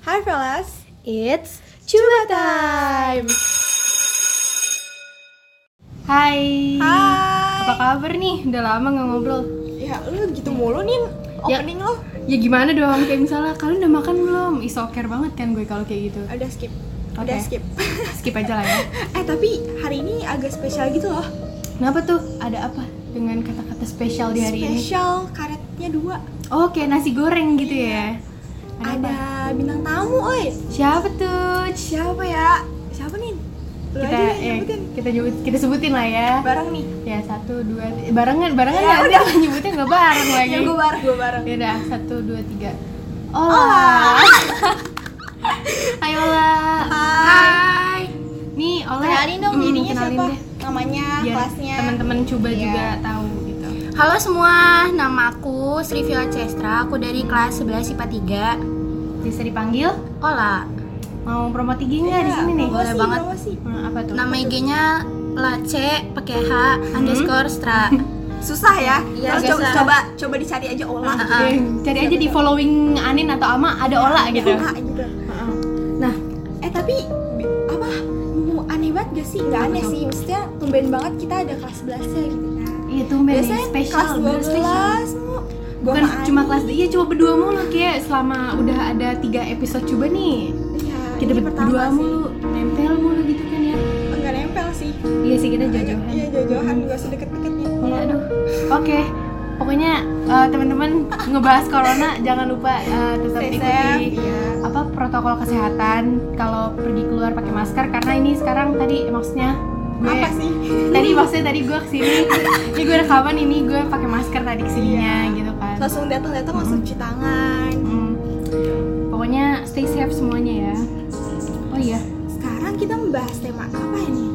Hi fellas, It's Cuba time. Hai. Hai. Apa kabar nih? Udah lama nggak ngobrol. Ya lu gitu mulu nih Ya. opening lo. Ya gimana dong? Kayak misalnya kalian udah makan belum? Isoker banget kan gue kalau kayak gitu. Udah skip. Udah Oke. skip. Skip aja lah ya. eh tapi hari ini agak spesial gitu loh. Kenapa tuh? Ada apa dengan kata-kata spesial di hari ini? Spesial karetnya dua. Oh, kayak nasi goreng gitu ya. Ada apa? bintang tamu, oi. Siapa tuh? Siapa ya? Siapa nih? Lu Kita aja ya, nyebutin. kita nyebut kita sebutin lah ya. Bareng nih. Ya satu dua tiga. barengan barengan Ya, ya, udah nyebutnya nggak bareng lagi. Ya gue bareng, gue bareng. Ya udah satu dua tiga. Ola. Hai Ola. Hai. Nih Ola. Kenalin dong Hmm, dirinya kenalin siapa? deh. Namanya, Biar kelasnya. teman-teman coba Iya. juga tahu. Halo semua, nama aku Sri Viola Cestra, aku dari kelas 11 IPA 3 Bisa dipanggil? Ola, Mau promo tinggi nggak di sini nih? Boleh banget. promosi. Hmm, apa tuh? nama IG-nya Lace pakai H underscore Stra Susah ya. Iya, Terus coba, coba coba dicari aja Ola. Ah, Oke, cari aja di following Anin atau Ama ada Ola gitu. Ola gitu. Heeh. Nah, eh tapi apa? Aneh banget gak sih? Gak aneh sih, maksudnya tumben banget kita ada kelas 11 ya gitu. Iya tuh Biasanya spesial, kelas bener spesial. 12 mu. Gua Bukan cuma kelas iya cuma berdua mulu kayak selama udah ada tiga episode coba nih Iya, kita berdua mulu nempel mulu gitu kan ya Enggak nempel sih. iya sih kita jauh-jauhan Iya, jauh-jauhan gak sedekat-dekatnya. ya aduh oke pokoknya eh, teman-teman ngebahas corona jangan lupa eh, tetap Stay ikuti iya. apa protokol kesehatan kalau pergi keluar pakai masker karena ini sekarang tadi maksudnya gue Apa sih? tadi maksudnya tadi gue ke sini ini gue rekaman ini gue pakai masker tadi ke sininya Iya. gitu kan Langsung datang-datang langsung cuci tangan. Hmm. pokoknya stay safe semuanya ya oh iya Sekarang kita membahas tema apa nih?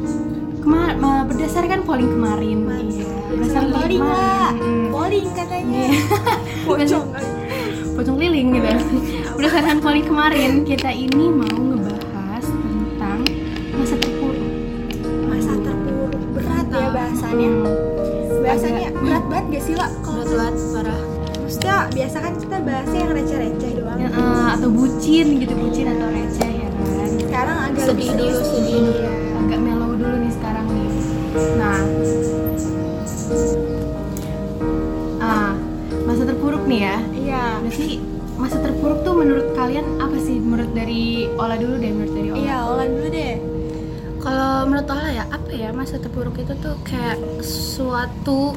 Kemar ma- berdasarkan polling kemarin iya. berdasarkan Polling kemarin mm. Polling katanya. Iya. Pocong pocong liling gitu berdasarkan polling kemarin kita ini mau bahasannya. Hmm. Bahasanya berat banget gak sih lah? Kalau Berat banget, parah maksudnya biasa kan kita bahasnya yang receh-receh doang. Ya, eh, atau bucin gitu bucin atau receh ya kan Sekarang agak Sedih lebih dulu, sedih dulu. Iya. agak mellow dulu nih sekarang nih nah ah masa terpuruk nih ya Iya. berarti masa terpuruk tuh menurut kalian apa sih menurut dari Ola dulu deh menurut dari Ola Iya, olah dulu deh. Kalau menurut Ola ya, apa ya masa terpuruk itu tuh kayak suatu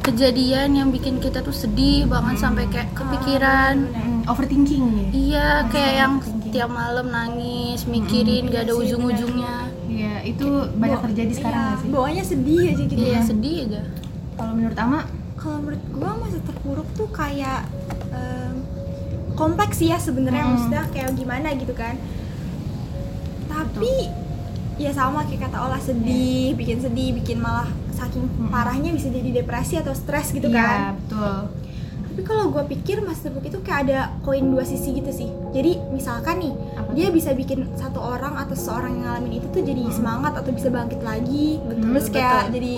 kejadian yang bikin kita tuh sedih banget sampai kayak kepikiran Hmm, overthinking ya Iya, kayak yang tiap malam nangis, mikirin gak ada Iya ujung-ujungnya Iya, itu banyak Bo- terjadi sekarang iya, nggak sih? Bawaannya sedih aja gitu. Iya, ya. sedih aja Kalau menurut Ama, Kalau menurut gua masa terpuruk tuh kayak em, kompleks sih ya sebenarnya Hmm. maksudnya kayak gimana gitu kan. Tapi ya sama kayak kata olah sedih, bikin sedih, bikin malah saking parahnya bisa jadi depresi atau stres gitu iya, kan. betul. Tapi kalau gue pikir Mas Terpuruk itu kayak ada koin dua sisi gitu sih. Jadi misalkan nih Apa dia bisa bikin satu orang atau seseorang yang ngalamin itu tuh jadi semangat atau bisa bangkit lagi, Betul, terus kayak betul. jadi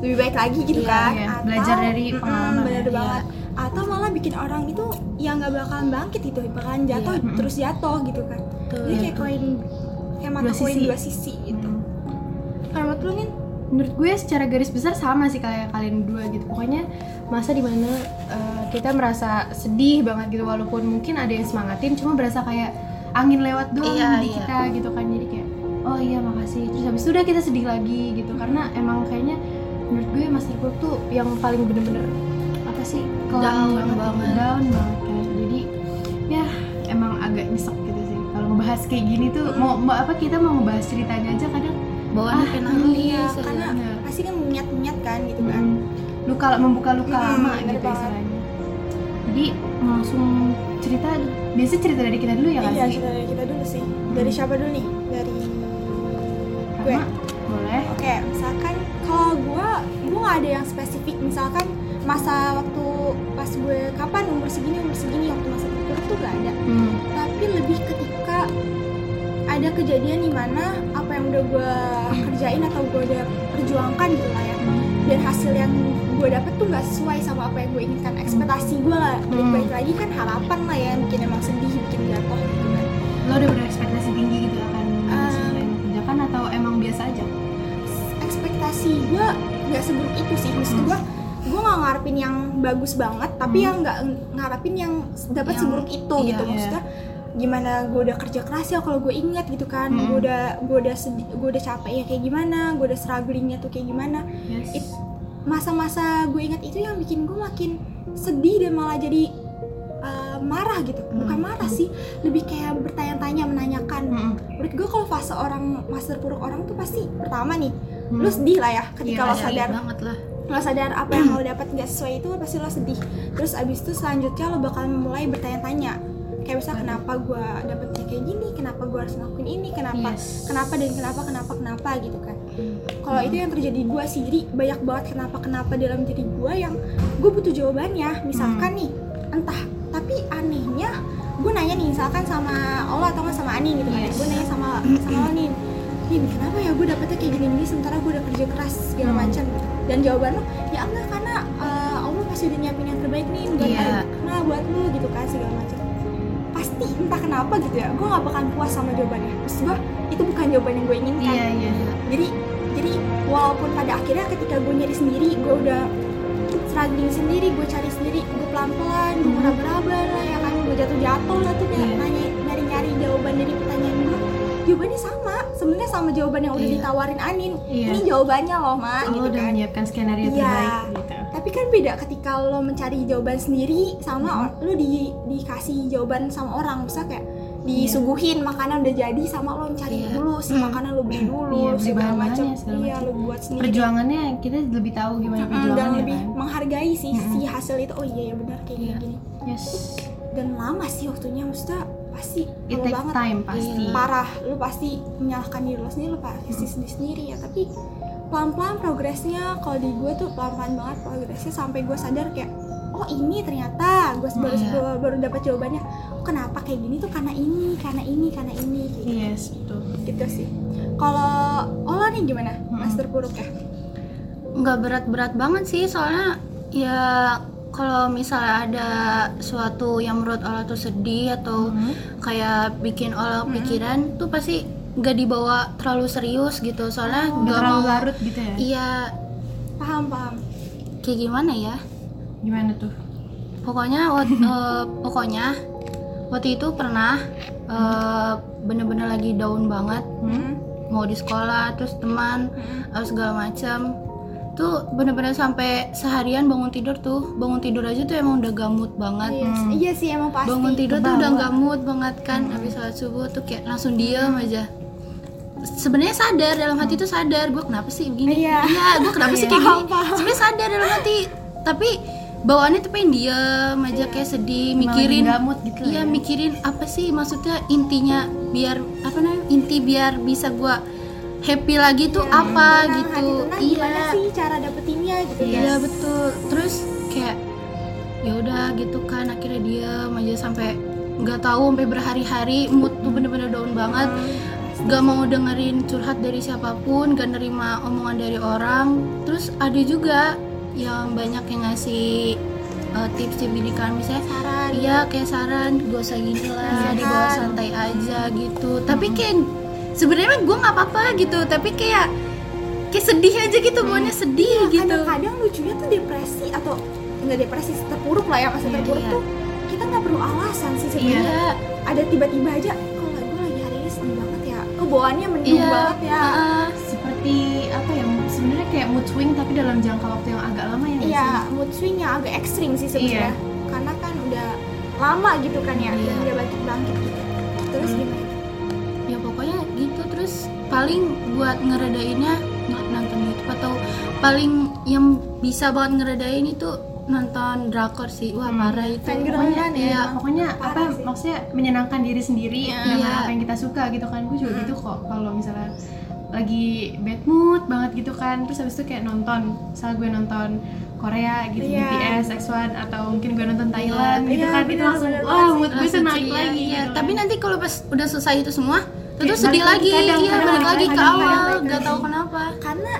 lebih baik lagi gitu Iya, kan. iya. Belajar dari pengalaman bener ya. banget. Atau malah bikin orang itu yang nggak bakalan bangkit gitu, bakalan jatuh Iya, mm-mm. terus jatuh gitu kan. Jadi kayak koin kayak mata Dua sisi. dua sisi gitu. Hmm. Kalau menurut lu nih Menurut gue secara garis besar sama sih kayak kalian berdua gitu. Pokoknya masa di mana uh, kita merasa sedih banget gitu walaupun mungkin ada yang semangatin, cuma berasa kayak angin lewat doang Iya, di iya. kita gitu kan. Jadi kayak oh iya makasih. Terus habis itu udah kita sedih lagi gitu karena emang kayaknya menurut gue Mas Terpuruk tuh yang paling bener-bener apa sih Down banget. down banget. Jadi ya ngebahas kayak gini tuh mau, mau apa kita mau ngebahas ceritanya aja kadang Bawaannya Ah, kayak iya, nangis aja. karena pasti kan menyat-menyat kan gitu kan. Mm. luka membuka luka Mm, lama gitu banget. istilahnya jadi langsung cerita biasa cerita dari kita dulu ya kan iya, sih cerita dari kita dulu sih. Dari siapa dulu nih? Dari gue. Rama, boleh Oke, misalkan kalau gue, gue gak ada yang spesifik. Misalkan masa waktu pas gue kapan umur segini umur segini waktu masa terpuruk tuh gak ada. hmm. Tapi lebih ketika ada kejadian di mana apa yang udah gue kerjain atau gue udah perjuangkan gitu lah ya. Dan hasil yang gue dapet tuh nggak sesuai sama apa yang gue inginkan. Ekspektasi gue lah hmm. baik lagi kan harapan lah ya bikin emang sedih bikin jatuh gitu kan. Lo udah berekspektasi tinggi gitu akan um, ah. kerjakan atau emang biasa aja? Ekspektasi gue nggak seburuk itu sih. Maksud gue gue nggak ngarepin yang bagus banget tapi hmm. yang nggak ngarepin yang dapat seburuk itu iya, gitu iya. maksudnya. iya gimana gue udah kerja keras ya kalau gue inget gitu kan. Mm-mm. gue udah gue udah gue udah capek ya kayak gimana gue udah strugglingnya tuh kayak gimana. Yes. Masa-masa gue ingat itu yang bikin gue makin sedih dan malah jadi uh, marah gitu. Bukan marah sih lebih kayak bertanya-tanya menanyakan. Mm-mm. menurut gue kalau fase orang fase terpuruk orang tuh pasti pertama nih Hmm. lu sedih lah ya ketika Iya, lo sadar. banget lah. Lo sadar apa yang lo dapat nggak sesuai itu pasti lo sedih. Terus abis itu selanjutnya lo bakal mulai bertanya-tanya kayak misal kenapa gue dapetnya kayak gini kenapa gue harus ngelakuin ini kenapa Yes. kenapa dan kenapa kenapa kenapa gitu kan kalau itu yang terjadi gue sendiri banyak banget kenapa kenapa dalam diri gue yang gue butuh jawabannya misalkan nih entah tapi anehnya gue nanya nih misalkan sama Allah atau nggak sama Ani gitu kan Yes. gue nanya sama sama lo nih Nin kenapa ya gue dapetnya kayak gini-gini sementara gue udah kerja keras segala Hmm. macam dan jawaban lo ya enggak karena uh, Allah pasti udah nyiapin yang terbaik nih buat Iya. nah buat lo gitu kan segala macam pasti entah kenapa gitu ya gue gak bakalan puas sama jawabannya maksud gue itu bukan jawaban yang gue inginkan iya iya jadi jadi walaupun pada akhirnya ketika gue nyari sendiri gue udah struggling sendiri gue cari sendiri gue pelan pelan gue Hmm. meraba-raba lah ya kan gue jatuh jatuh lah tuh Iya. nanya nyari nyari jawaban dari pertanyaan gue jawabannya sama sebenarnya sama jawaban yang udah Iya. ditawarin Anin Iya. ini jawabannya loh mak Allah gitu udah kan menyiapkan skenario Iya. terbaik gitu tapi kan beda ketika lo mencari jawaban sendiri sama Hmm. lo di dikasih jawaban sama orang. Misalnya kayak disuguhin makanan udah jadi sama lo mencari Iya. dulu si Hmm. makanan lo beli dulu Iya, beli segala macam. iya lo buat sendiri. Perjuangannya kita lebih tahu gimana Mm, dan perjuangannya lebih kan menghargai sih Mm-mm. si hasil itu. Oh iya ya benar kayak Iya. gini yes. Dan lama sih waktunya maksudnya pasti it takes banget. time pasti. Parah lu pasti menyalahkan diri lo sendiri lo pasti sendiri sendiri ya. Tapi pelan-pelan progresnya kalau di gue tuh pelan-pelan banget progresnya sampai gue sadar kayak oh ini ternyata gue baru Iya. baru, baru dapat jawabannya oh, kenapa kayak gini tuh karena ini karena ini karena ini kayak gitu, yes betul gitu sih kalau Ola nih gimana Mm-mm. master terpuruk ya nggak berat-berat banget sih soalnya ya kalau misalnya ada suatu yang menurut Allah tuh sedih atau Mhm. kayak bikin Allah Mhm. pikiran tuh pasti nggak dibawa terlalu serius gitu soalnya Oh. terlalu mau larut gitu ya? Iya. Paham paham. Kayak gimana ya? Gimana tuh? Pokoknya wak- eh, pokoknya waktu itu pernah eh, bener-bener lagi down banget. Hmm? mau di sekolah terus teman Mm-mm. atau segala macam tuh bener-bener sampai seharian bangun tidur tuh bangun tidur aja tuh emang udah gamut banget. Iya, Hmm. iya sih emang pasti. Bangun tidur tuh kebawa. udah gamut banget kan habis sholat subuh tuh kayak langsung diem aja sebenarnya sadar dalam hati tuh sadar gue kenapa sih begini Iya. gue kenapa sih Iya. kayak gini? Sebenarnya sadar dalam hati tapi bawaannya tuh pengen diem aja kayak sedih mikirin gitu iya ya. mikirin apa sih maksudnya intinya biar apa namanya inti biar bisa gua happy lagi tuh Iya, apa gitu. iya gimana sih cara dapetinnya gitu Iya. iya kan betul. Terus kayak ya udah gitu kan akhirnya diam aja sampai nggak tahu sampai berhari-hari mood tuh bener-bener down banget gak mau dengerin curhat dari siapa pun gak nerima omongan dari orang. Terus ada juga yang banyak yang ngasih uh, tips-tips didikan misalnya saran. Iya kayak saran gak usah gini lah Iya kan? santai aja gitu. Tapi kayak sebenarnya gue nggak apa-apa gitu tapi kayak kayak sedih aja gitu bawaannya sedih gitu. Iya, kadang-kadang lucunya tuh depresi atau nggak depresi terpuruk lah ya masa Iya, terpuruk iya. tuh kita nggak perlu alasan sih sebenarnya. Iya ada tiba-tiba aja kalau gue lagi hari ini sedih banget ya kebawaannya mendung iya banget ya Heeh. seperti apa ya sebenarnya kayak mood swing tapi dalam jangka waktu yang agak lama ya iya sih? mood swing yang agak ekstrim sih sebenarnya karena kan udah lama gitu kan ya Iya. udah bangkit bangkit gitu terus Hmm. gimana ya pokoknya gitu terus paling buat ngeredainnya nonton YouTube atau paling yang bisa banget ngeredain itu nonton drakor sih wah Hmm. parah itu Fangirl pokoknya kan ya, iya, emang. pokoknya apa sih. maksudnya menyenangkan diri sendiri Iya. dengan Iya. apa yang kita suka gitu kan gue juga Mm. gitu kok kalau misalnya lagi bad mood banget gitu kan terus habis itu kayak nonton misal gue nonton Korea gitu Iya. BTS X1 atau mungkin gue nonton Thailand gitu Iya, kan itu bener, langsung bener wah banget mood gue tuh naik ceria, lagi iya. gitu tapi kan. nanti kalau pas udah selesai itu semua terus sedih balik lagi kadang, iya balik lagi ke awal nggak lagi. tahu kenapa karena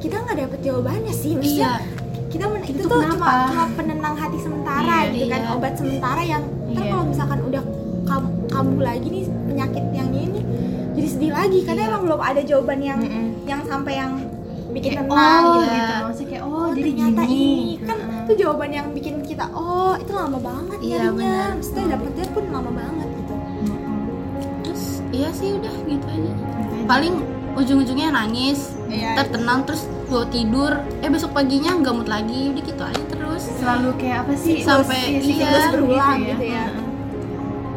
kita nggak dapet jawabannya sih maksudnya iya kita men- itu, Itu tuh kenapa? cuma cuma penenang hati sementara Iya, gitu kan iya. obat sementara yang Iya. kalau misalkan udah kam- kambuh lagi nih penyakit yang ini jadi sedih lagi karena Iya. emang belum ada jawaban yang Mm-mm. yang sampai yang bikin kayak, tenang oh ya. gitu maksudnya kayak oh, oh jadi ternyata gini ini kan Heeh. itu jawaban yang bikin kita oh itu lama banget Iya, nyarinya maksudnya dapetnya pun lama banget gitu terus iya sih udah gitu aja Gitu paling ujung-ujungnya nangis Iya. ntar tenang terus gue tidur eh besok paginya nggak mood lagi udah gitu aja terus. Selalu kayak apa sih? Sampai- si iya, siklus berulang gitu ya. Heeh.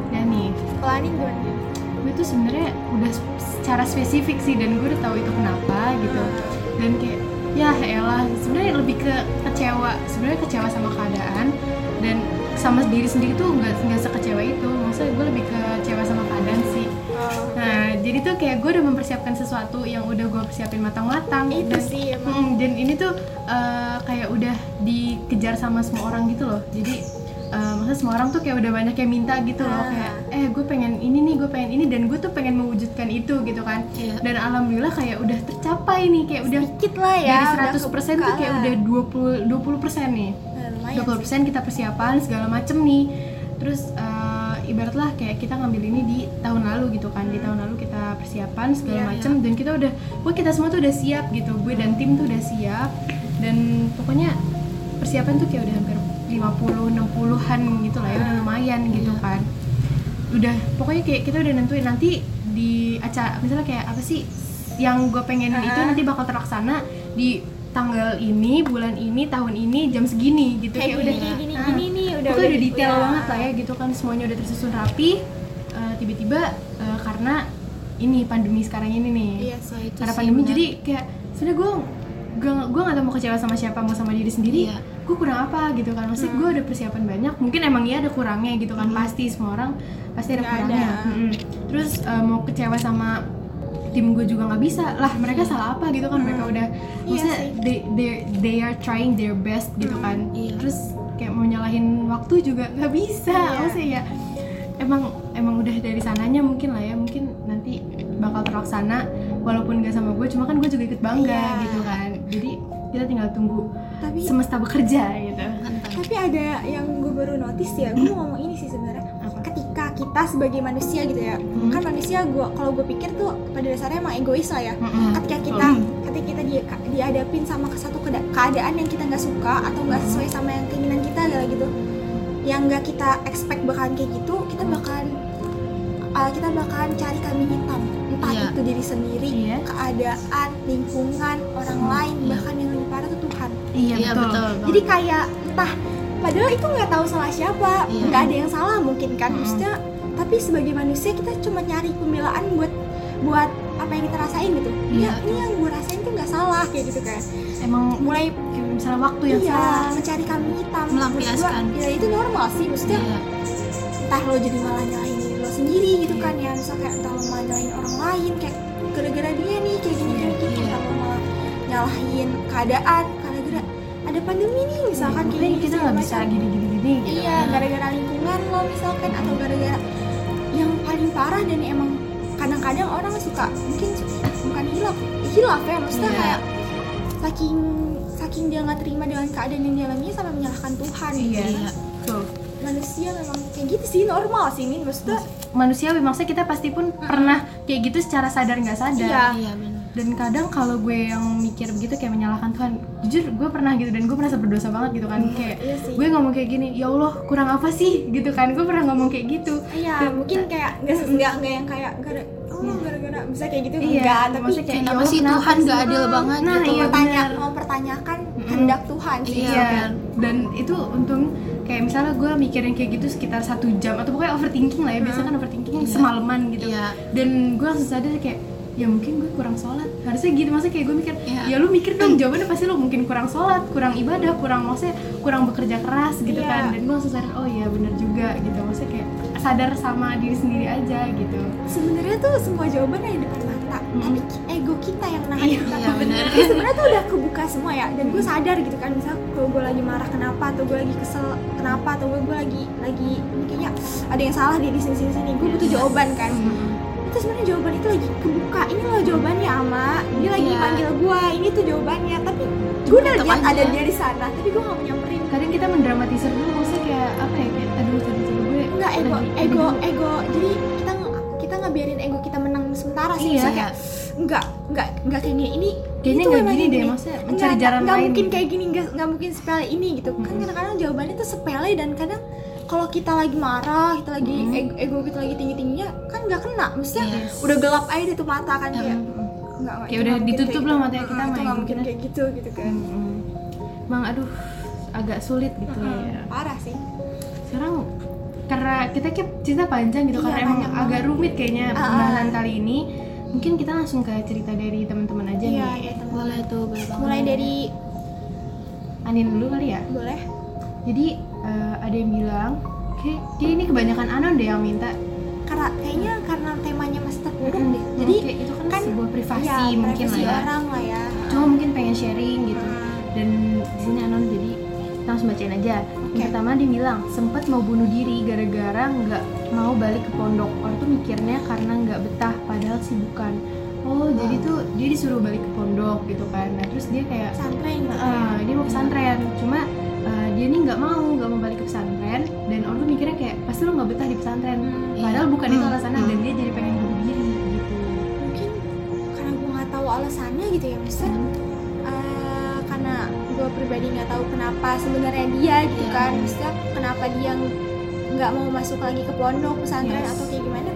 dan nih. Kalau ini gimana? Gue tuh sebenarnya udah secara spesifik sih dan gue udah tahu itu kenapa gitu. Dan kayak ya elah sebenarnya lebih ke kecewa sebenarnya kecewa sama keadaan dan sama diri sendiri tuh nggak nggak sekecewa itu. Maksudnya gue lebih kecewa sama keadaan sih nah jadi tuh kayak gue udah mempersiapkan sesuatu yang udah gue persiapin matang-matang. Itu dan sih emang. Mm, dan ini tuh eh, kayak udah dikejar sama semua orang gitu loh. Jadi eh, maksudnya semua orang tuh kayak udah banyak yang minta gitu loh. Ah. kayak eh gue pengen ini nih gue pengen ini dan gue tuh pengen mewujudkan itu gitu kan. Iya. dan alhamdulillah kayak udah tercapai nih kayak udah dikit lah ya dari 100% tuh kebuka kayak udah 20 20% nih. Nah, lumayan 20% kita persiapan segala macem nih. Terus eh, ibaratlah kayak kita ngambil ini di tahun lalu gitu kan di tahun lalu kita persiapan segala Iya, macem dan kita udah wah kita semua tuh udah siap gitu gue dan tim tuh udah siap dan pokoknya persiapan tuh kayak udah hampir 50 60-an gitu lah ya udah lumayan gitu Iya. kan udah pokoknya kayak kita udah nentuin nanti di acara misalnya kayak apa sih yang gue pengen itu Ah. nanti bakal terlaksana di tanggal ini bulan ini tahun ini jam segini gitu kayak udah gini gini ah, gini nih udah pokoknya udah detail ya. banget lah ya gitu kan semuanya udah tersusun rapi Eh, tiba-tiba eh, karena ini pandemi sekarang ini nih iya So, itu karena sih pandemi benar. jadi kayak sebenarnya gue gue gue gak tau mau kecewa sama siapa mau sama diri sendiri Iya. gue kurang apa gitu kan maksudnya gue udah persiapan banyak mungkin emang iya ada kurangnya gitu kan pasti semua orang pasti ada Nggak kurangnya ada. Mm-mm. terus eh, mau kecewa sama tim gue juga nggak bisa. Lah mereka salah apa gitu kan? Mereka udah Iya maksudnya they, they they are trying their best gitu kan. Iya. terus kayak mau nyalahin waktu juga nggak bisa. Iya. maksudnya ya emang emang udah dari sananya mungkin lah ya. Mungkin nanti bakal terlaksana walaupun gak sama gue. Cuma kan gue juga ikut bangga Iya. gitu kan. Jadi kita tinggal tunggu tapi semesta bekerja gitu. Tapi ada yang gue baru notice ya gue mau ngomong ini sih sebenarnya kita sebagai manusia gitu ya kan manusia gue kalau gue pikir tuh pada dasarnya emang egois lah ya Mm-mm. ketika kita ketika kita di, dihadapin sama ke satu keadaan yang kita nggak suka atau nggak sesuai sama yang keinginan kita lah gitu yang nggak kita expect bakalan kayak gitu kita bakalan uh, kita bakalan cari kambing hitam entah Iya. itu diri sendiri Iya. keadaan lingkungan orang lain Iya. bahkan yang lebih parah tuh Tuhan iya, Iya betul, betul. jadi kayak entah padahal itu nggak tahu salah siapa Iya. nggak ada yang salah mungkin kan Mm-mm. maksudnya tapi sebagai manusia kita cuma nyari pembelaan buat buat apa yang kita rasain gitu Iya. ya ini yang gue rasain tuh nggak salah kayak gitu kan emang mulai kayak misalnya waktu yang iya salah mencari kambing hitam Melampiaskan. gua, ya itu normal sih maksudnya Iya. entah lo jadi malah nyalahin diri lo sendiri gitu kan ya misal kayak entah lo malah nyalahin orang lain kayak gara-gara dia nih kayak gini kayak gini Iya. entah lo malah nyalahin keadaan gara-gara ada pandemi nih misalkan kayak Makanya gini kita nggak bisa gini gini gini gitu Iya, gara-gara lingkungan lo misalkan atau gara-gara yang paling parah dan emang kadang-kadang orang suka mungkin bukan hilaf, hilaf ya maksudnya Iya. kayak saking saking dia nggak terima dengan keadaan yang dialaminya sampai menyalahkan Tuhan. gitu Iya. kan. Tuh. Manusia memang kayak gitu sih normal sih ini maksudnya. manusiawi maksudnya kita pasti pun pernah kayak gitu secara sadar nggak sadar Iya. Iya benar. Dan kadang kalau gue yang mikir begitu kayak menyalahkan Tuhan jujur gue pernah gitu dan gue merasa berdosa banget gitu kan kayak Iya sih. gue ngomong kayak gini ya Allah kurang apa sih gitu kan gue pernah ngomong kayak gitu Iya, Dan- mungkin kayak nggak nggak nggak yang kayak gara oh gara-gara bisa kayak gitu Iya, enggak, tapi maksudnya kayak, Kenapa "Ya Allah, sih kenapa Tuhan sih?" nggak adil banget Nah, gitu? iya, benar. mempertanyakan Mm-mm. kehendak Tuhan sih. Iya, Iya, benar. dan itu untung kayak misalnya gue mikirin kayak gitu sekitar satu jam atau pokoknya overthinking lah ya biasanya kan overthinking Iya. semalaman gitu Iya. dan gue langsung sadar kayak ya mungkin gue kurang sholat. Harusnya gitu maksudnya kayak gue mikir Iya. ya lu mikir dong jawabannya pasti lu mungkin kurang sholat kurang ibadah kurang maksudnya kurang bekerja keras gitu Iya. kan. Dan gue langsung sadar oh iya bener juga gitu. Maksudnya kayak sadar sama diri sendiri aja gitu. Sebenarnya tuh semua jawaban ada di depan mata. Tapi ki- ego kita yang nahan Iya, kita. iya, benar. Jadi sebenarnya tuh udah kebuka semua ya. Dan gue sadar gitu kan misal kalau gue lagi marah kenapa atau gue lagi kesel kenapa atau gue, gue lagi lagi kayaknya ada yang salah di sini sini gue butuh Iya. jawaban kan itu sebenarnya jawaban itu lagi kebuka. Ini loh jawabannya ama dia lagi Iya. panggil gue ini tuh jawabannya. Tapi gue udah lihat ada dia di sana tapi gue gak mau nyamperin. Kadang kita mendramatisir dulu maksudnya kayak apa ya kayak aduh tadi tadi gue enggak ego lagi- ego ego. Jadi kita kita ngebiarin ego kita menang sementara sih. Iya. Kayak enggak enggak enggak kayak gini. Ini kayaknya Itu nggak emang gini deh gini. maksudnya Nggak, mencari jalan nggak lain. mungkin gitu. kayak gini nggak nggak mungkin sepele ini gitu. Kan kadang-kadang jawabannya tuh sepele dan kadang kalau kita lagi marah kita lagi Mm. ego, ego kita lagi tinggi tingginya kan nggak kena maksudnya Yes. udah gelap aja deh tuh mata kan kayak Em, nggak nggak, Kayak itu udah ditutup kayak lah gitu. matanya kita Mm, mah itu ya nggak mungkin mungkin. kayak gitu gitu kan Mm-mm. emang aduh agak sulit gitu Mm, ya parah sih sekarang karena kita kayak cerita panjang gitu Iya, karena emang panjang agak banget. rumit kayaknya Ah, pembahasan ah. kali ini mungkin kita langsung ke cerita dari teman-teman aja iya nih iya teman boleh tuh boleh banget mulai dari Anin dulu kali ya boleh jadi eh, ada yang bilang kayak dia ini kebanyakan anon deh yang minta. Karena kayaknya karena temanya masih terpuruk Mm-mm. deh jadi kayak itu kan, kan sebuah privasi ya, mungkin lah privasi ya. orang lah ya. Cuma mungkin pengen sharing gitu. Hmm. dan di sini anon jadi kita langsung bacain aja. Oke. yang pertama dia bilang sempet mau bunuh diri gara-gara nggak mau balik ke pondok. Orang tuh mikirnya karena nggak betah padahal sih bukan oh jadi tuh dia disuruh balik ke pondok gitu kan. Nah terus dia kayak pesantren gitu "Ah, dia mau pesantren cuma uh, dia nih nggak mau nggak mau balik ke pesantren dan orang tuh mikirnya kayak pasti lo nggak betah di pesantren. Hmm, padahal bukan itu Hmm, alasannya hmm. dan dia jadi pengen bunuh diri gitu. Mungkin karena gue nggak tahu alasannya gitu ya misalnya eh, karena gue pribadi nggak tahu kenapa sebenarnya dia gitu Iya. kan. Misalnya kenapa dia ng- nggak mau masuk lagi ke pondok pesantren Yes. atau kayak gimana.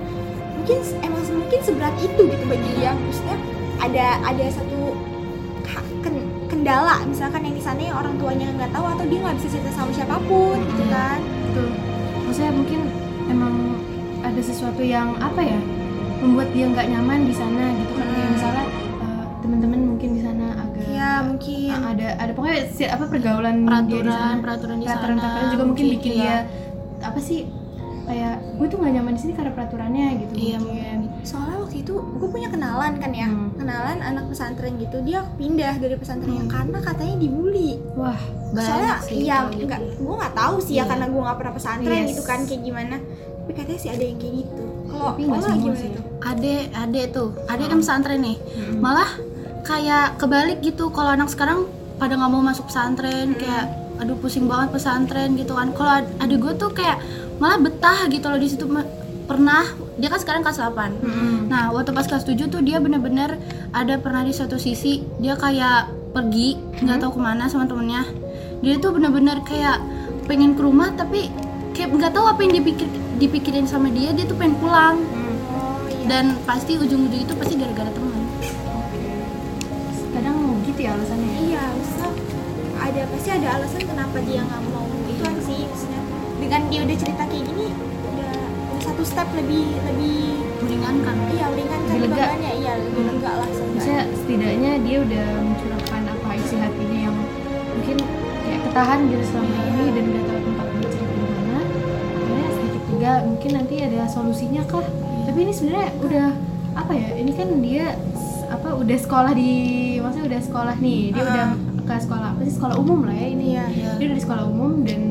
Mungkin emang mungkin seberat itu gitu bagi dia. Maksudnya ada ada satu kendala misalkan yang di sana yang orang tuanya nggak tahu atau dia nggak bisa cerita sama siapa pun gitu kan Betul. Maksudnya mungkin emang ada sesuatu yang apa ya membuat dia nggak nyaman di sana gitu kan Hmm. misalnya uh, teman-teman mungkin di sana agak ya mungkin uh, ada ada pokoknya si- apa pergaulan dia di peraturan sana peraturan di sana peraturan peraturan juga mungkin bikin iya. dia apa sih kayak gue tuh nggak nyaman di sini karena peraturannya gitu Iya, mungkin. soalnya waktu itu gue punya kenalan kan ya Hmm. kenalan anak pesantren gitu dia pindah dari pesantrennya Hmm. karena katanya dibully wah soalnya sih iya gitu. nggak gue nggak tahu sih ya Iya. karena gue nggak pernah pesantren Yes. gitu kan kayak gimana tapi katanya sih ada yang kayak gitu kalau semua gimana sih. tuh ade ade tuh ade kan pesantren nih Mm-mm. malah kayak kebalik gitu kalau anak sekarang pada nggak mau masuk pesantren kayak aduh pusing banget pesantren gitu kan kalau ad- adik gue tuh kayak malah betah gitu loh di situ pernah dia kan sekarang kelas 8 Mm-mm. Nah, waktu pas kelas 7 tuh dia bener-bener ada pernah di satu sisi dia kayak pergi nggak tahu ke mana sama temennya. Dia tuh bener-bener kayak pengen ke rumah tapi kayak nggak tahu apa yang dipikir dipikirin sama dia dia tuh pengen pulang Mm. oh iya dan pasti ujung-ujung itu pasti gara-gara teman. Oke. kadang gitu ya alasannya ya? iya misal ada pasti ada alasan kenapa dia nggak mau itu sih dengan dia udah cerita kayak gini udah, udah satu step lebih lebih Meringankan. iya meringankan Lebih lega. bebannya iya lebih Hmm. lega lah sebenarnya setidaknya dia udah mencurahkan apa isi hatinya yang mungkin kayak ketahan gitu selama ini dan gak tahu tempat bercerita di mana. Akhirnya sedikit lega mungkin nanti ada solusinya kah? Tapi ini sebenarnya udah apa ya? Ini kan dia apa udah sekolah di maksudnya udah sekolah nih. Dia Ah. udah ke sekolah apa sih sekolah umum lah ya ini. Iya. Iya. Dia udah di sekolah umum dan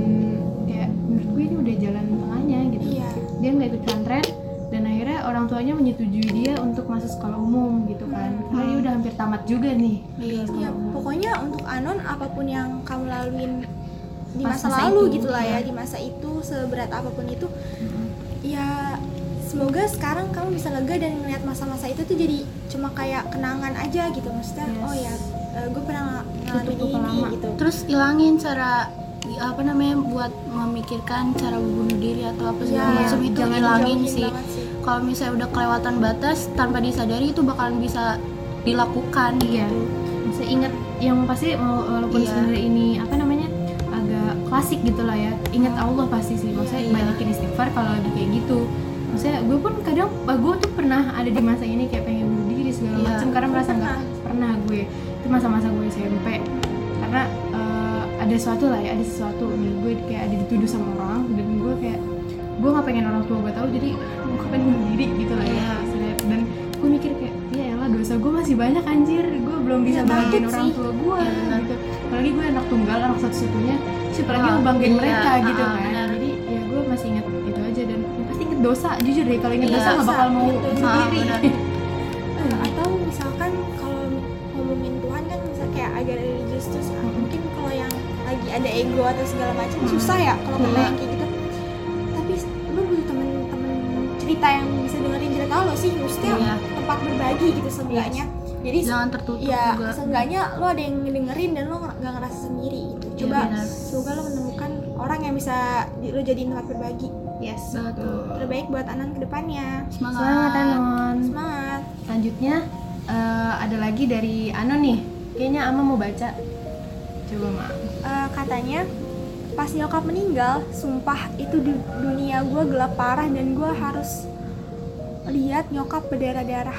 Dia nggak ikut pesantren dan akhirnya orang tuanya menyetujui dia untuk masuk sekolah umum gitu kan karena dia udah hampir tamat juga nih Iya. Iya, pokoknya untuk Anon apa pun yang kamu laluin di Pas masa, masa lalu itu, gitu lah ya, iya. di masa itu seberat apa pun itu, ya semoga sekarang kamu bisa lega dan melihat masa-masa itu tuh jadi cuma kayak kenangan aja gitu maksudnya. Yes. Oh ya, gue pernah ngalamin ini lama. gitu. Terus ilangin cara apa namanya buat memikirkan cara bunuh diri atau apa segala Ya, macam itu jangan ilangin dijauhin sih. sih. Kalau misalnya udah kelewatan batas tanpa disadari itu bakalan bisa dilakukan Iya. gitu. Ingat yang pasti walaupun Iya. sebenarnya ini apa namanya agak klasik gitu lah ya ingat Allah pasti sih maksudnya Iya. banyakin istighfar kalau lagi kayak gitu maksudnya gue pun kadang gue tuh pernah ada di masa ini kayak pengen bunuh diri segala Iya. macam karena merasa nggak Pernah. gue itu masa-masa gue SMP karena ada sesuatu lah ya ada sesuatu. Nih gue kayak ada dituduh sama orang dan gue kayak gue nggak pengen orang tua gue tahu jadi gue pengen bunuh diri gitu lah ya Iya. dan gue mikir kayak ya elah dosa gue masih banyak anjir. Gue belum bisa Iya, bahagiain takut orang tua gue Iya, benar. gitu. Apalagi gue anak tunggal anak satu-satunya siapa lagi Ah, mau banggain iya, mereka gitu ah, kan. benar. jadi ya gue masih inget itu aja dan pasti inget dosa jujur deh. Kalau inget Iya, dosa nggak bakal mau bunuh Ah, diri ada ego atau segala macam Mm-mm. susah ya kalau Iya. yang kayak gitu. Tapi lu butuh temen-temen cerita yang bisa dengerin cerita lo sih maksudnya Iya. tempat berbagi gitu seenggaknya. Jadi jangan tertutup ya juga. seenggaknya lo ada yang ngedengerin dan lo nggak ngerasa sendiri gitu. Iya, coba benar. semoga lo menemukan orang yang bisa lo jadiin tempat berbagi. Yes. Betul. terbaik buat Anan ke depannya semangat, semangat Anon. Semangat. Selanjutnya eh, ada lagi dari Anon nih. Kayaknya Ama mau baca. Coba Ma Eh, katanya pas nyokap meninggal sumpah itu di dunia gue gelap parah dan gue harus lihat nyokap berdarah-darah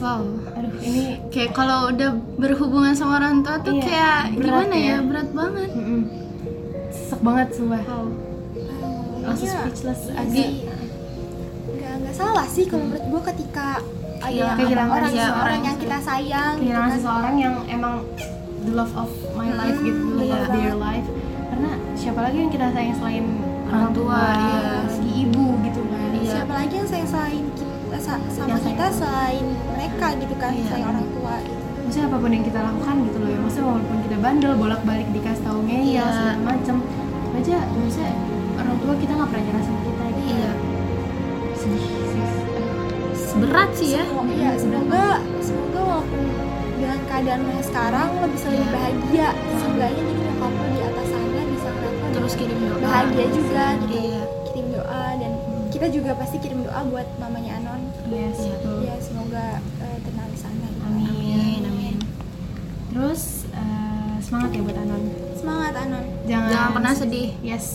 wow aduh ini kayak kalau udah berhubungan sama orang tua tuh Iya, kayak gimana ya? ya. berat banget mm-mm. sesek banget sumpah wow langsung Iya. speechless Iya nggak nggak salah sih kalau menurut gue ketika ada kehilangan orang seseorang seseorang yang gitu. kita sayang gitu kehilangan kan. seseorang yang emang the love of my life gitu love iya their life karena siapa lagi yang kita sayang selain Orang tua, iya. lagi ibu gitu kan Iya. siapa lagi yang sayang selain kita sa- sama Yang sayang. kita selain mereka gitu kan Iya. sayang orang tua gitu maksudnya apa pun yang kita lakukan gitu loh ya maksudnya walaupun kita bandel bolak balik dikasih tahu ngeyel Iya. segala macem aja maksudnya orang tua kita nggak pernah nyerah sama kita gitu iya sedih berat sih ya Semoga- iya, semoga semoga walaupun dengan keadaan lo sekarang lo bisa lebih bahagia. Seenggaknya jadi nyokap lo di atas sana bisa lo terus kirim doa. bahagia juga gitu. Iya. Kirim doa dan kita juga pasti kirim doa buat mamanya Anon. Yes Iya. betul. ya semoga eh, tenang di sana. Gitu. amin amin. Amin terus eh, semangat ya buat Anon. Semangat Anon. Jangan jangan pernah sedih. Yes.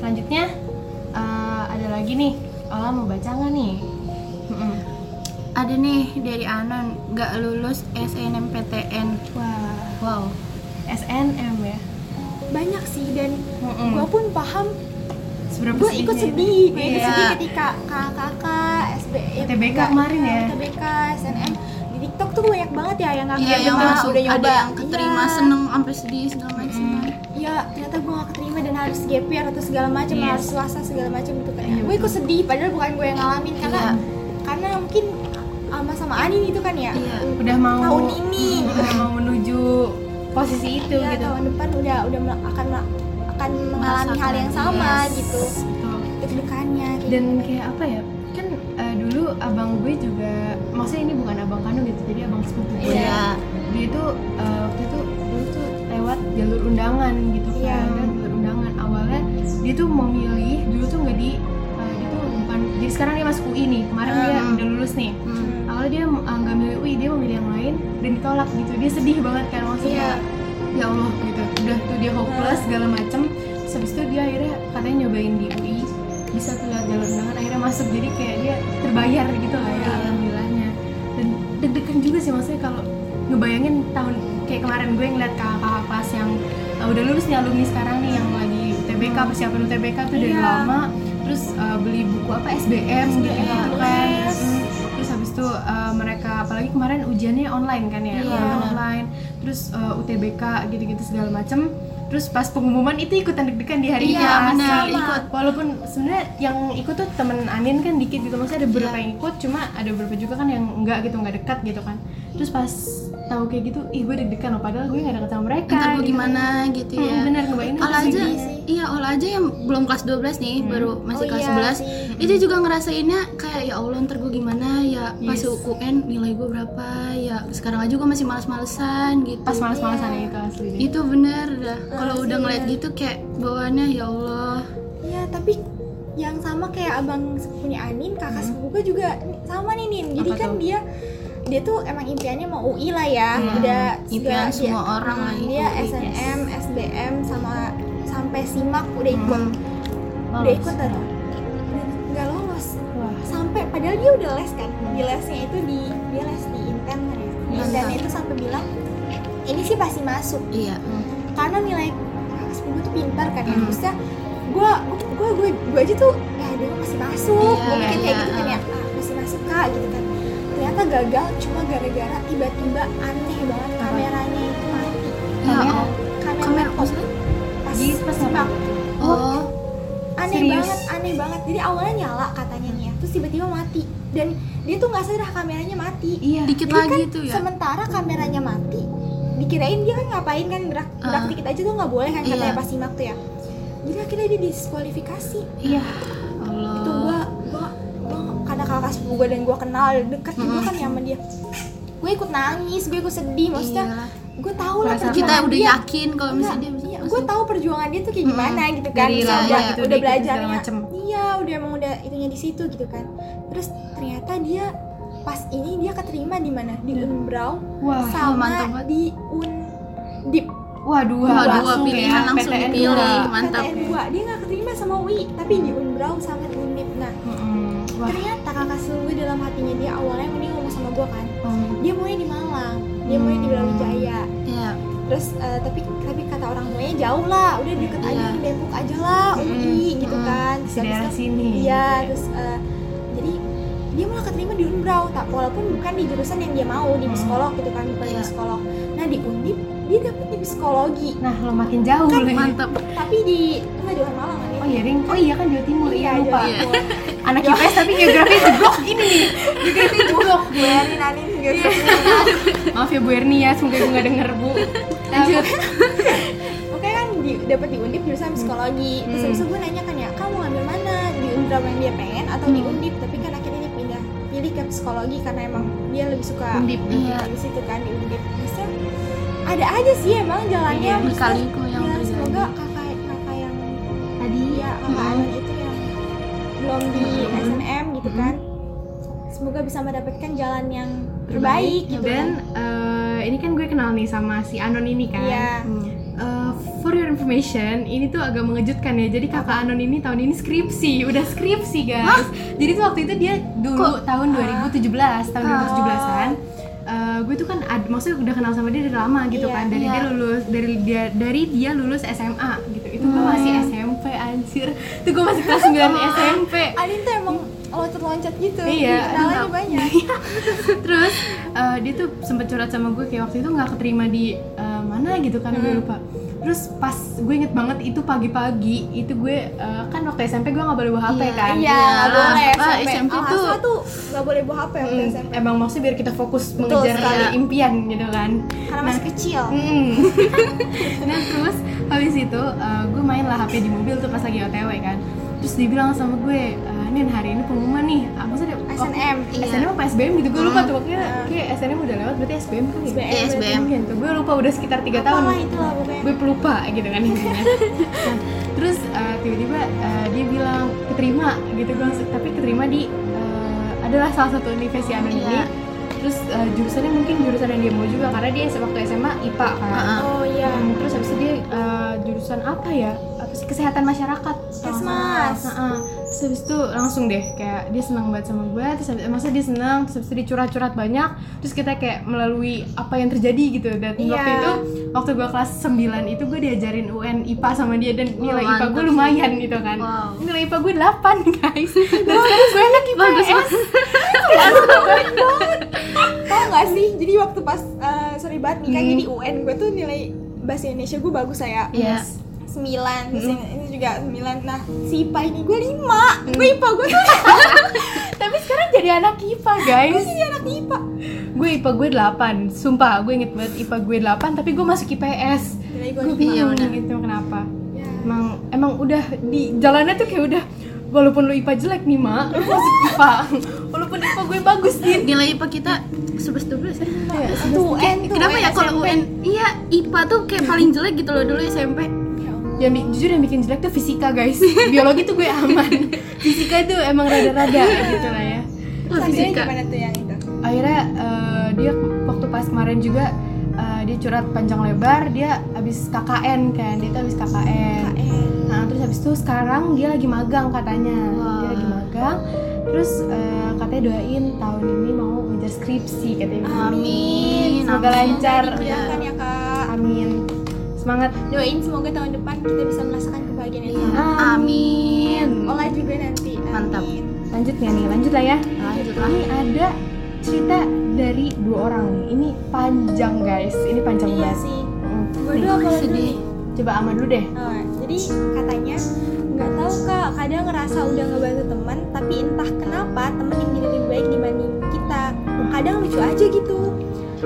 Selanjutnya eh, ada lagi nih. Ola mau baca nggak nih. Ada nih dari Anon nggak lulus SNMPTN wah wow SNM ya banyak sih dan Mm-mm. gue pun paham seberapa gue ikut itu? sedih gue ikut Iya. sedih ketika kakak SB UTBK kemarin ya? UTBK SNM di TikTok tuh banyak banget ya yang nggak iya yang masuk udah nyoba ada yang keterima Iya. seneng sampai sedih segala macam Mm-mm. ya ternyata gue gak keterima dan harus gap year atau segala macam Yes. harus swasta segala macam kan Iya, gue ikut sedih padahal bukan gue yang ngalamin karena Iya. karena mungkin sama sama Anin itu kan ya Iya. udah mau tahun ini udah mau menuju posisi itu ya, gitu tahun depan udah udah akan akan mengalami hal yang sama yes. gitu deg-degannya gitu. dan kayak apa ya kan eh, dulu abang gue juga maksudnya ini bukan abang kandung gitu jadi abang sepupu gue iya dia itu eh, waktu itu dulu tuh lewat jalur undangan gitu kan Iya. Dan jalur undangan awalnya dia tuh mau milih dulu tuh nggak di eh, dia tuh bukan jadi sekarang dia masuk UI nih kemarin dia Hmm. udah lulus nih Hmm. Awalnya dia nggak milih UI dia mau milih yang lain dan ditolak gitu. Dia sedih banget kan maksudnya ya Allah gitu. Udah tuh dia hopeless segala macem. Terus habis itu dia akhirnya katanya nyobain di UI bisa tuh lihat jalur undangan akhirnya masuk. Jadi kayak dia terbayar gitu lah ya Iya. alhamdulillahnya. Dan deg-degan juga sih maksudnya kalau ngebayangin tahun kayak kemarin gue ngeliat kakak kelas yang uh, udah lulus nih alumni sekarang nih yang lagi UTBK persiapan UTBK tuh dari Iya. lama. Terus uh, beli buku apa? SBM, gitu SBM, kan. Mm. terus habis itu uh, mereka apalagi kemarin ujiannya online kan ya Iya, benar. online terus uh, UTBK gitu-gitu segala macem terus pas pengumuman itu ikutan deg-degan di hari Iya, benar, Asli. ikut. walaupun sebenarnya yang ikut tuh temen Anin kan dikit gitu maksudnya ada beberapa Iya. yang ikut cuma ada beberapa juga kan yang enggak gitu nggak dekat gitu kan terus pas tahu kayak gitu ih gue deg-degan loh padahal gue nggak deket sama mereka ntar gue gitu. gimana gitu Hmm, ya bener ngebayangin Ola itu aja sih. iya Ola aja yang belum kelas 12 nih Hmm. baru masih Oh kelas iya 11 sih. itu juga ngerasainnya kayak ya Allah ntar gue gimana ya pas Yes. UN nilai gue berapa ya sekarang aja gue masih malas-malesan gitu pas malas-malasan itu asli itu bener dah kalau Asli, udah ngeliat ya. gitu kayak bawaannya ya Allah Iya, tapi yang sama kayak abang punya Anin, kakak sepupu gue juga sama nih Nin. Jadi Apa kan tuh? dia dia tuh emang impiannya mau UI lah ya. Hmm, Udah impian sudah- semua dia- orang lah, Dia UI, SNM, SBM sama sampai SIMAK udah ikut. Hmm. Udah ikut dan nggak lolos. Wah. Sampai padahal dia udah les kan. Di lesnya itu di dia les di Inten kan ya. Di. Inten itu sampai bilang ini sih pasti masuk iya karena nilai sepupu tuh pintar kan ya Hmm. maksudnya gue gue gue gue aja tuh ya dia masih masuk Iya, gue mikir kayak iya, gitu kan ya ah. ah, masih masuk kak gitu kan ternyata gagal cuma gara-gara tiba-tiba aneh banget kameranya itu mati. Ya Kamera? Allah kamera kamera maksudnya? Pas Jadi pas simak oh aneh Serius? banget aneh banget. Jadi awalnya nyala katanya nih ya terus tiba-tiba mati. Dan dia tuh nggak sadar kameranya mati. Iya dikit Jadi lagi kan tuh ya. sementara kameranya mati. Dikirain dia kan ngapain kan gerak gerak Ah. dikit aja tuh nggak boleh kan Iya. katanya pas simak tuh ya. Jadi akhirnya dia diskualifikasi. Iya sepupu gua dan gua kenal deket juga kan ya sama dia. Gue ikut nangis gue ikut sedih maksudnya Iya. gue tahu lah Perasaan kita perjuangan udah dia. yakin kalau misalnya dia Iya, gue tahu perjuangan dia tuh kayak gimana gitu kan. Dari udah, gitu, udah belajarnya. macem. iya udah emang udah itunya di situ gitu kan. Terus ternyata dia pas ini dia keterima di mana? Di Unbrau Wah, sama di Undip wah dua, Wah, dua langsung pilihan ya, langsung PTN dipilih. dua. Mantap. PTN 2 dia nggak keterima sama UI tapi di Unbrau sama di Undip nah. Wah, ternyata kakak gue dalam hatinya dia awalnya mending ngomong sama gue kan oh. dia maunya di Malang dia maunya di Brawijaya Iya. terus eh, tapi tapi kata orang tuanya jauh lah udah deket aja Iya. di Depok aja lah UI gitu Mm-mm. kan di Terus daerah sini. iya terus eh, jadi dia malah keterima di Unbrau tak walaupun bukan di jurusan yang dia mau di Hmm. psikolog gitu kan bukan di Iya. psikolog nah di Undip dia dapet di psikologi Nah, lo makin jauh Kan lo ya. Mantap. tapi di enggak Jawa Malang kan Oh iya, Ring. Oh iya kan Jawa Timur. Iya, lupa. Iya. Anak IPS tapi geografi jeblok ini nih. Geografi jeblok. gue Anin Anin juga Maaf ya Bu Erni ya, semoga ibu nggak denger Bu. Lanjut. Oke kan di, dapat di Undip jurusan psikologi. Terus Hmm. habis itu gue nanya kan ya, kamu ngambil mana? Di Undraw yang dia pengen atau di Hmm. Undip? Tapi kan akhirnya dia pindah pilih ke psikologi karena emang dia lebih suka Undip, iya. di situ kan di Undip. Terusnya ada aja sih emang jalannya. Iya, yang ya, semoga kakak kakak yang Tadi dia kakak Hmm. Itu yang belum di Hmm. SNM gitu Hmm. kan. Semoga bisa mendapatkan jalan yang terbaik gitu dan kan. eh, ini kan gue kenal nih sama si Anon ini kan. Iya. Eh, for your information, ini tuh agak mengejutkan ya. Jadi kakak Anon ini tahun ini skripsi, udah skripsi guys. Jadi tuh waktu itu dia dulu tahun 2017, tahun 2017-an. Eh, gue tuh kan ad- maksudnya udah kenal sama dia dari lama gitu Iya, kan dari iya. dia lulus dari dia dari dia lulus SMA gitu itu gue Hmm. masih SMP anjir itu gue masih kelas 9 SMP Alin tuh emang loncat-loncat gitu. Iya, Kenalannya mantap. banyak. terus eh, dia tuh sempet curhat sama gue kayak waktu itu nggak keterima di eh, mana gitu kan gue Hmm. lupa terus pas gue inget banget itu pagi-pagi itu gue eh, kan waktu SMP gue nggak boleh bawa HP Iya, kan Iya, nggak Iya. boleh Ah, SMP. SMP tuh- Alhasil tuh nggak boleh bawa HP waktu Mm, SMP. emang maksudnya biar kita fokus Betul mengejar sekali. impian gitu kan Karena masih kecil. Mm. nah terus habis itu eh, gue main lah HP di mobil tuh pas lagi OTW kan terus dia bilang sama gue eh, Nin hari ini pengumuman nih ah, maksudnya SNM. Iya. SNM apa SBM gitu gue lupa tuh pokoknya Hmm. kayak SNM udah lewat berarti SBM kan ya? SBM. Iya, SBM. Mungkin tuh gue lupa udah sekitar tiga tahun itulah pokoknya. gue pelupa gitu kan intinya Nah, terus eh, tiba-tiba eh, dia bilang keterima gitu gue tapi keterima di eh, adalah salah satu universitas Anon ini Iya. terus eh, jurusannya mungkin jurusan yang dia mau juga karena dia waktu SMA IPA kan. Oh iya. Hmm, terus habis itu dia eh, jurusan apa ya apa sih kesehatan masyarakat Kesmas. Terus habis itu langsung deh kayak dia senang banget sama gue terus habis, masa dia senang terus habis itu banyak terus kita kayak melalui apa yang terjadi gitu dan Iya. waktu itu waktu gue kelas 9 itu gue diajarin UN IPA sama dia dan nilai IPA mantap gue sih. lumayan gitu kan Wow. nilai IPA gue 8 guys dan sekarang gue anak IPA Bagus banget. Tau gak sih? Jadi waktu pas eh, sorry banget nih kan Hmm. jadi UN gue tuh nilai bahasa Indonesia gue bagus saya. Sembilan, terus Hmm. Juga sembilan. Nah, si IPA ini gue lima. Gue IPA gue tuh tapi sekarang jadi anak IPA guys jadi anak IPA. gue IPA gue 8 sumpah gue inget banget IPA gue 8 tapi gue masuk IPS Nilai gue gue. Iya, bingung gitu kenapa Ya. emang emang udah di jalannya tuh kayak udah walaupun lu IPA jelek nih mak lu masuk IPA walaupun IPA gue bagus nih Nilai IPA kita 11 12 ya. Itu UN tuh. Kenapa ya kalau. UN? Iya, IPA tuh kayak paling jelek gitu loh dulu SMP. Yang jujur yang bikin jelek tuh fisika guys biologi tuh gue aman fisika tuh emang rada-rada gitu lah ya Oh, Akhirnya fisika. gimana tuh yang itu? akhirnya eh, dia waktu pas kemarin juga eh, dia curhat panjang lebar dia habis KKN kan dia tuh habis KKN KN. Nah terus habis itu sekarang dia lagi magang katanya Wah. Dia lagi magang Terus eh, katanya doain tahun ini mau ngejar skripsi katanya Amin. Semoga amin. lancar Dimudahkan ya kak. Amin Semangat Doain semoga tahun depan kita bisa merasakan kebahagiaan yang Iya. sama. Amin. Olah juga nanti. Amin. Mantap. Lanjut ya nih, lanjut lah ya Lanjut lah. Ini ada cerita dari dua orang nih Ini panjang guys, ini panjang Iya banget sih. Mm. Gue dulu apa sedih. Coba Ama dulu deh Oh, jadi katanya nggak tahu kak kadang ngerasa udah ngebantu teman tapi entah kenapa temen yang jadi lebih baik dibanding kita kadang lucu aja gitu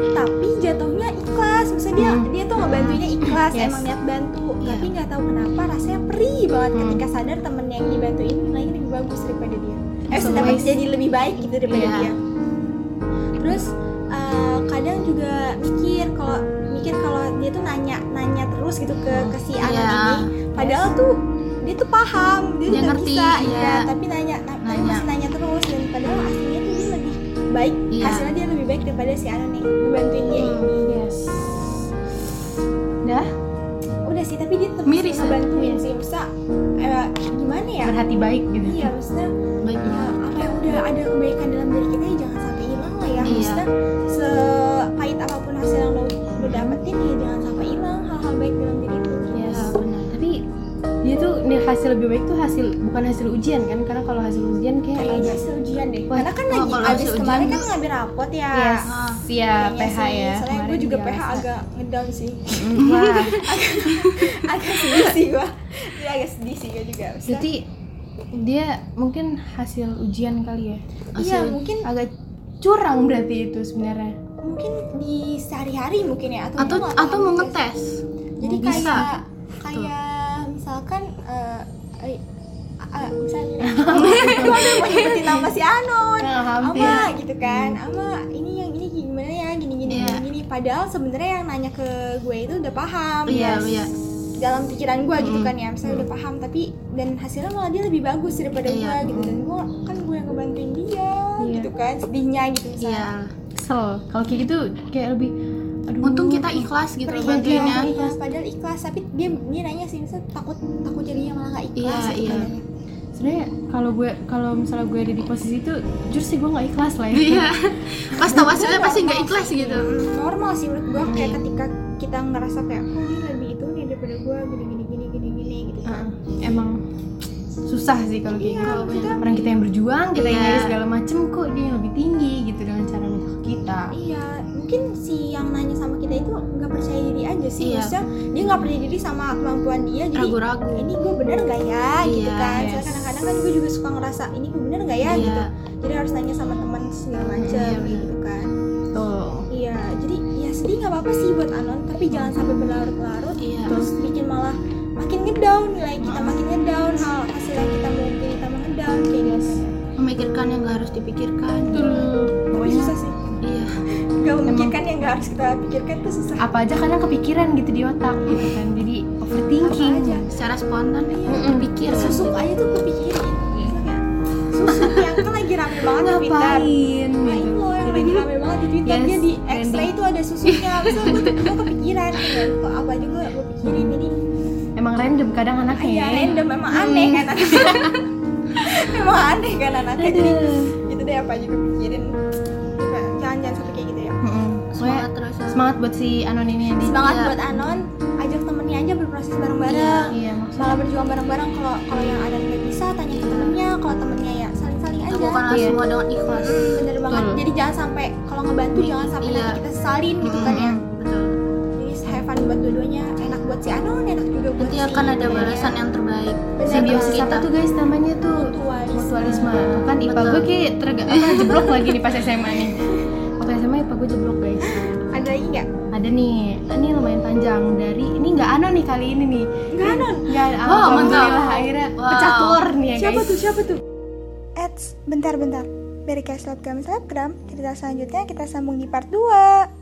tapi jatuhnya ikhlas misalnya dia Hmm. dia tuh ngebantuinnya ikhlas Yes. emang niat bantu Iya. tapi nggak tahu kenapa rasanya perih banget Hmm. ketika sadar temen yang dibantuin nilainya lebih bagus daripada dia eh So dapat jadi lebih baik gitu daripada Iya. dia terus eh, kadang juga mikir kalau mikir kalau dia tuh nanya nanya terus gitu ke ke si anak Iya. ini padahal tuh dia tuh paham dia, Dia udah ngerti, bisa iya. ya tapi nanya na- tapi Nanya. masih nanya terus dan padahal aslinya tuh dia lebih baik Iya. hasilnya dia baik daripada si Anon nih. Bantuin dia. Hmm. ini yes. Dah udah sih tapi dia tetap Miris ya? bantuin sih. Bisa eh, gimana ya? Berhati baik gitu. Iya maksudnya baik. ya, apa yang udah ada kebaikan dalam diri kita ya jangan sampai hilang lah ya. Iya. maksudnya sepahit apa pun hasil yang lo, lo dapetin ya jangan hasil lebih baik tuh hasil bukan hasil ujian kan? Karena kalau hasil ujian kayak kayaknya agak hasil ujian deh. Wah, karena kan oh, lagi abis kemarin ujian kan ngambil rapot ya. Yes Ah. ya Kayaknya PH sih. ya soalnya gue juga PH agak ngedown sih. Wah agak sedih sih gue dia agak sedih sih gue juga Maksudnya, jadi dia mungkin hasil ujian kali ya? Iya mungkin agak curang berarti itu sebenarnya. mungkin di sehari-hari mungkin ya atau atau atau mau juga ngetes? Jadi kayak kayak misalkan eh eh, eh, misalnya gue mau nyebutin nama si Anon hampir. Ama gitu kan Ama ini yang ini gimana ya gini gini Iya. gini, gini padahal sebenarnya yang nanya ke gue itu udah paham iya ya, iya dalam pikiran gue gitu Mm. kan ya misalnya udah paham tapi dan hasilnya malah dia lebih bagus daripada Iya. gue gitu dan gue kan gue yang ngebantuin dia Iya. gitu kan sedihnya gitu misalnya iya kesel kalau kayak gitu kayak lebih aduh. Untung kita ikhlas gitu ikhlas padahal ikhlas tapi dia dia nanya sih misalnya takut takut jadinya malah gak ikhlas Iya, gitu. iya. sebenarnya kalau gue kalau misalnya gue ada di posisi itu jujur sih gue nggak ikhlas lah ya. Iya. Pas tahu hasilnya pasti nggak ikhlas gitu. Mm, normal sih menurut gue kayak ketika kita ngerasa kayak oh dia lebih itu nih daripada gue gini gini gini gini gini gitu kan. Heeh. emang susah sih kalau Iya, gitu. maksudnya- orang kita yang berjuang kita yang Iya. nyari segala macem kok dia yang lebih tinggi gitu dengan cara kita. Iya mungkin si yang nanya sama kita itu nggak percaya diri aja sih. Iya. maksudnya dia nggak percaya diri sama kemampuan dia jadi ragu-ragu. ini gue bener nggak ya? Gitu Iya, kan. Yes. Soalnya kadang-kadang kan gue juga suka ngerasa ini gue bener nggak ya? Iya. gitu. Jadi harus nanya sama teman segala macam Iya, gitu kan. Tuh iya jadi ya sedih nggak apa-apa sih buat Anon tapi jangan sampai berlarut-larut Iya. terus bikin malah makin ngedown nilai kita makin ngedown hal hasil yang kita mau bikin kita mau ngedown kayak gitu. Memikirkan yang nggak harus dipikirkan. Tapi pokoknya susah sih gak memikirkan yang gak harus kita pikirkan tuh susah. Apa aja kadang kepikiran gitu di otak gitu kan. Jadi overthinking Apa aja. secara spontan. Mm-mm. pikir susuk aja tuh kepikirin kayak susuk yang kan lagi rame banget di Twitter. Ngapain? Nah gitu itu loh yang lagi rame banget di Twitter. Yes, dia di. X-ray itu ada susuknya Bisa gue kepikiran kan Kok apa aja gue gue pikirin Jadi emang random kadang anaknya ya ya. random. Memang aneh kan anaknya. Memang aneh kan anaknya. Jadi itu deh apa aja kepikirin Pokoknya semangat terus ya. semangat buat si Anon ini Adi. Semangat Iya. buat Anon. Ajak temennya aja berproses bareng-bareng. Iya maksudnya. Malah berjuang bareng-bareng. Kalau kalau yang ada nggak bisa tanya ke temennya. Kalau temennya ya saling-saling aja. Lakukanlah Iya. semua dengan ikhlas. Hmm, bener banget. Betul. jadi jangan sampai kalau ngebantu jangan sampai Iya. nanti kita sesalin gitu kan ya. Betul. Jadi have fun buat dua-duanya. Enak buat si Anon enak juga buat nanti si akan ada balasan yang terbaik. Bener simbiosis banget. apa tuh guys namanya tuh? Mutualisme. mutualisme. Tuh kan IPA gue kayak terga apa jeblok lagi nih pas SMA nih IPA gue jeblok guys? Ada lagi nggak? Ada nih. Ini lumayan panjang. Dari ini nggak Anon nih kali ini nih. Nggak Anon? nggak mantap. alhamdulillah akhirnya Wow. pecah telur nih ya siapa guys. tuh siapa tuh? Eits, bentar bentar. Dari Selebgram Selebgram, cerita selanjutnya kita sambung di part 2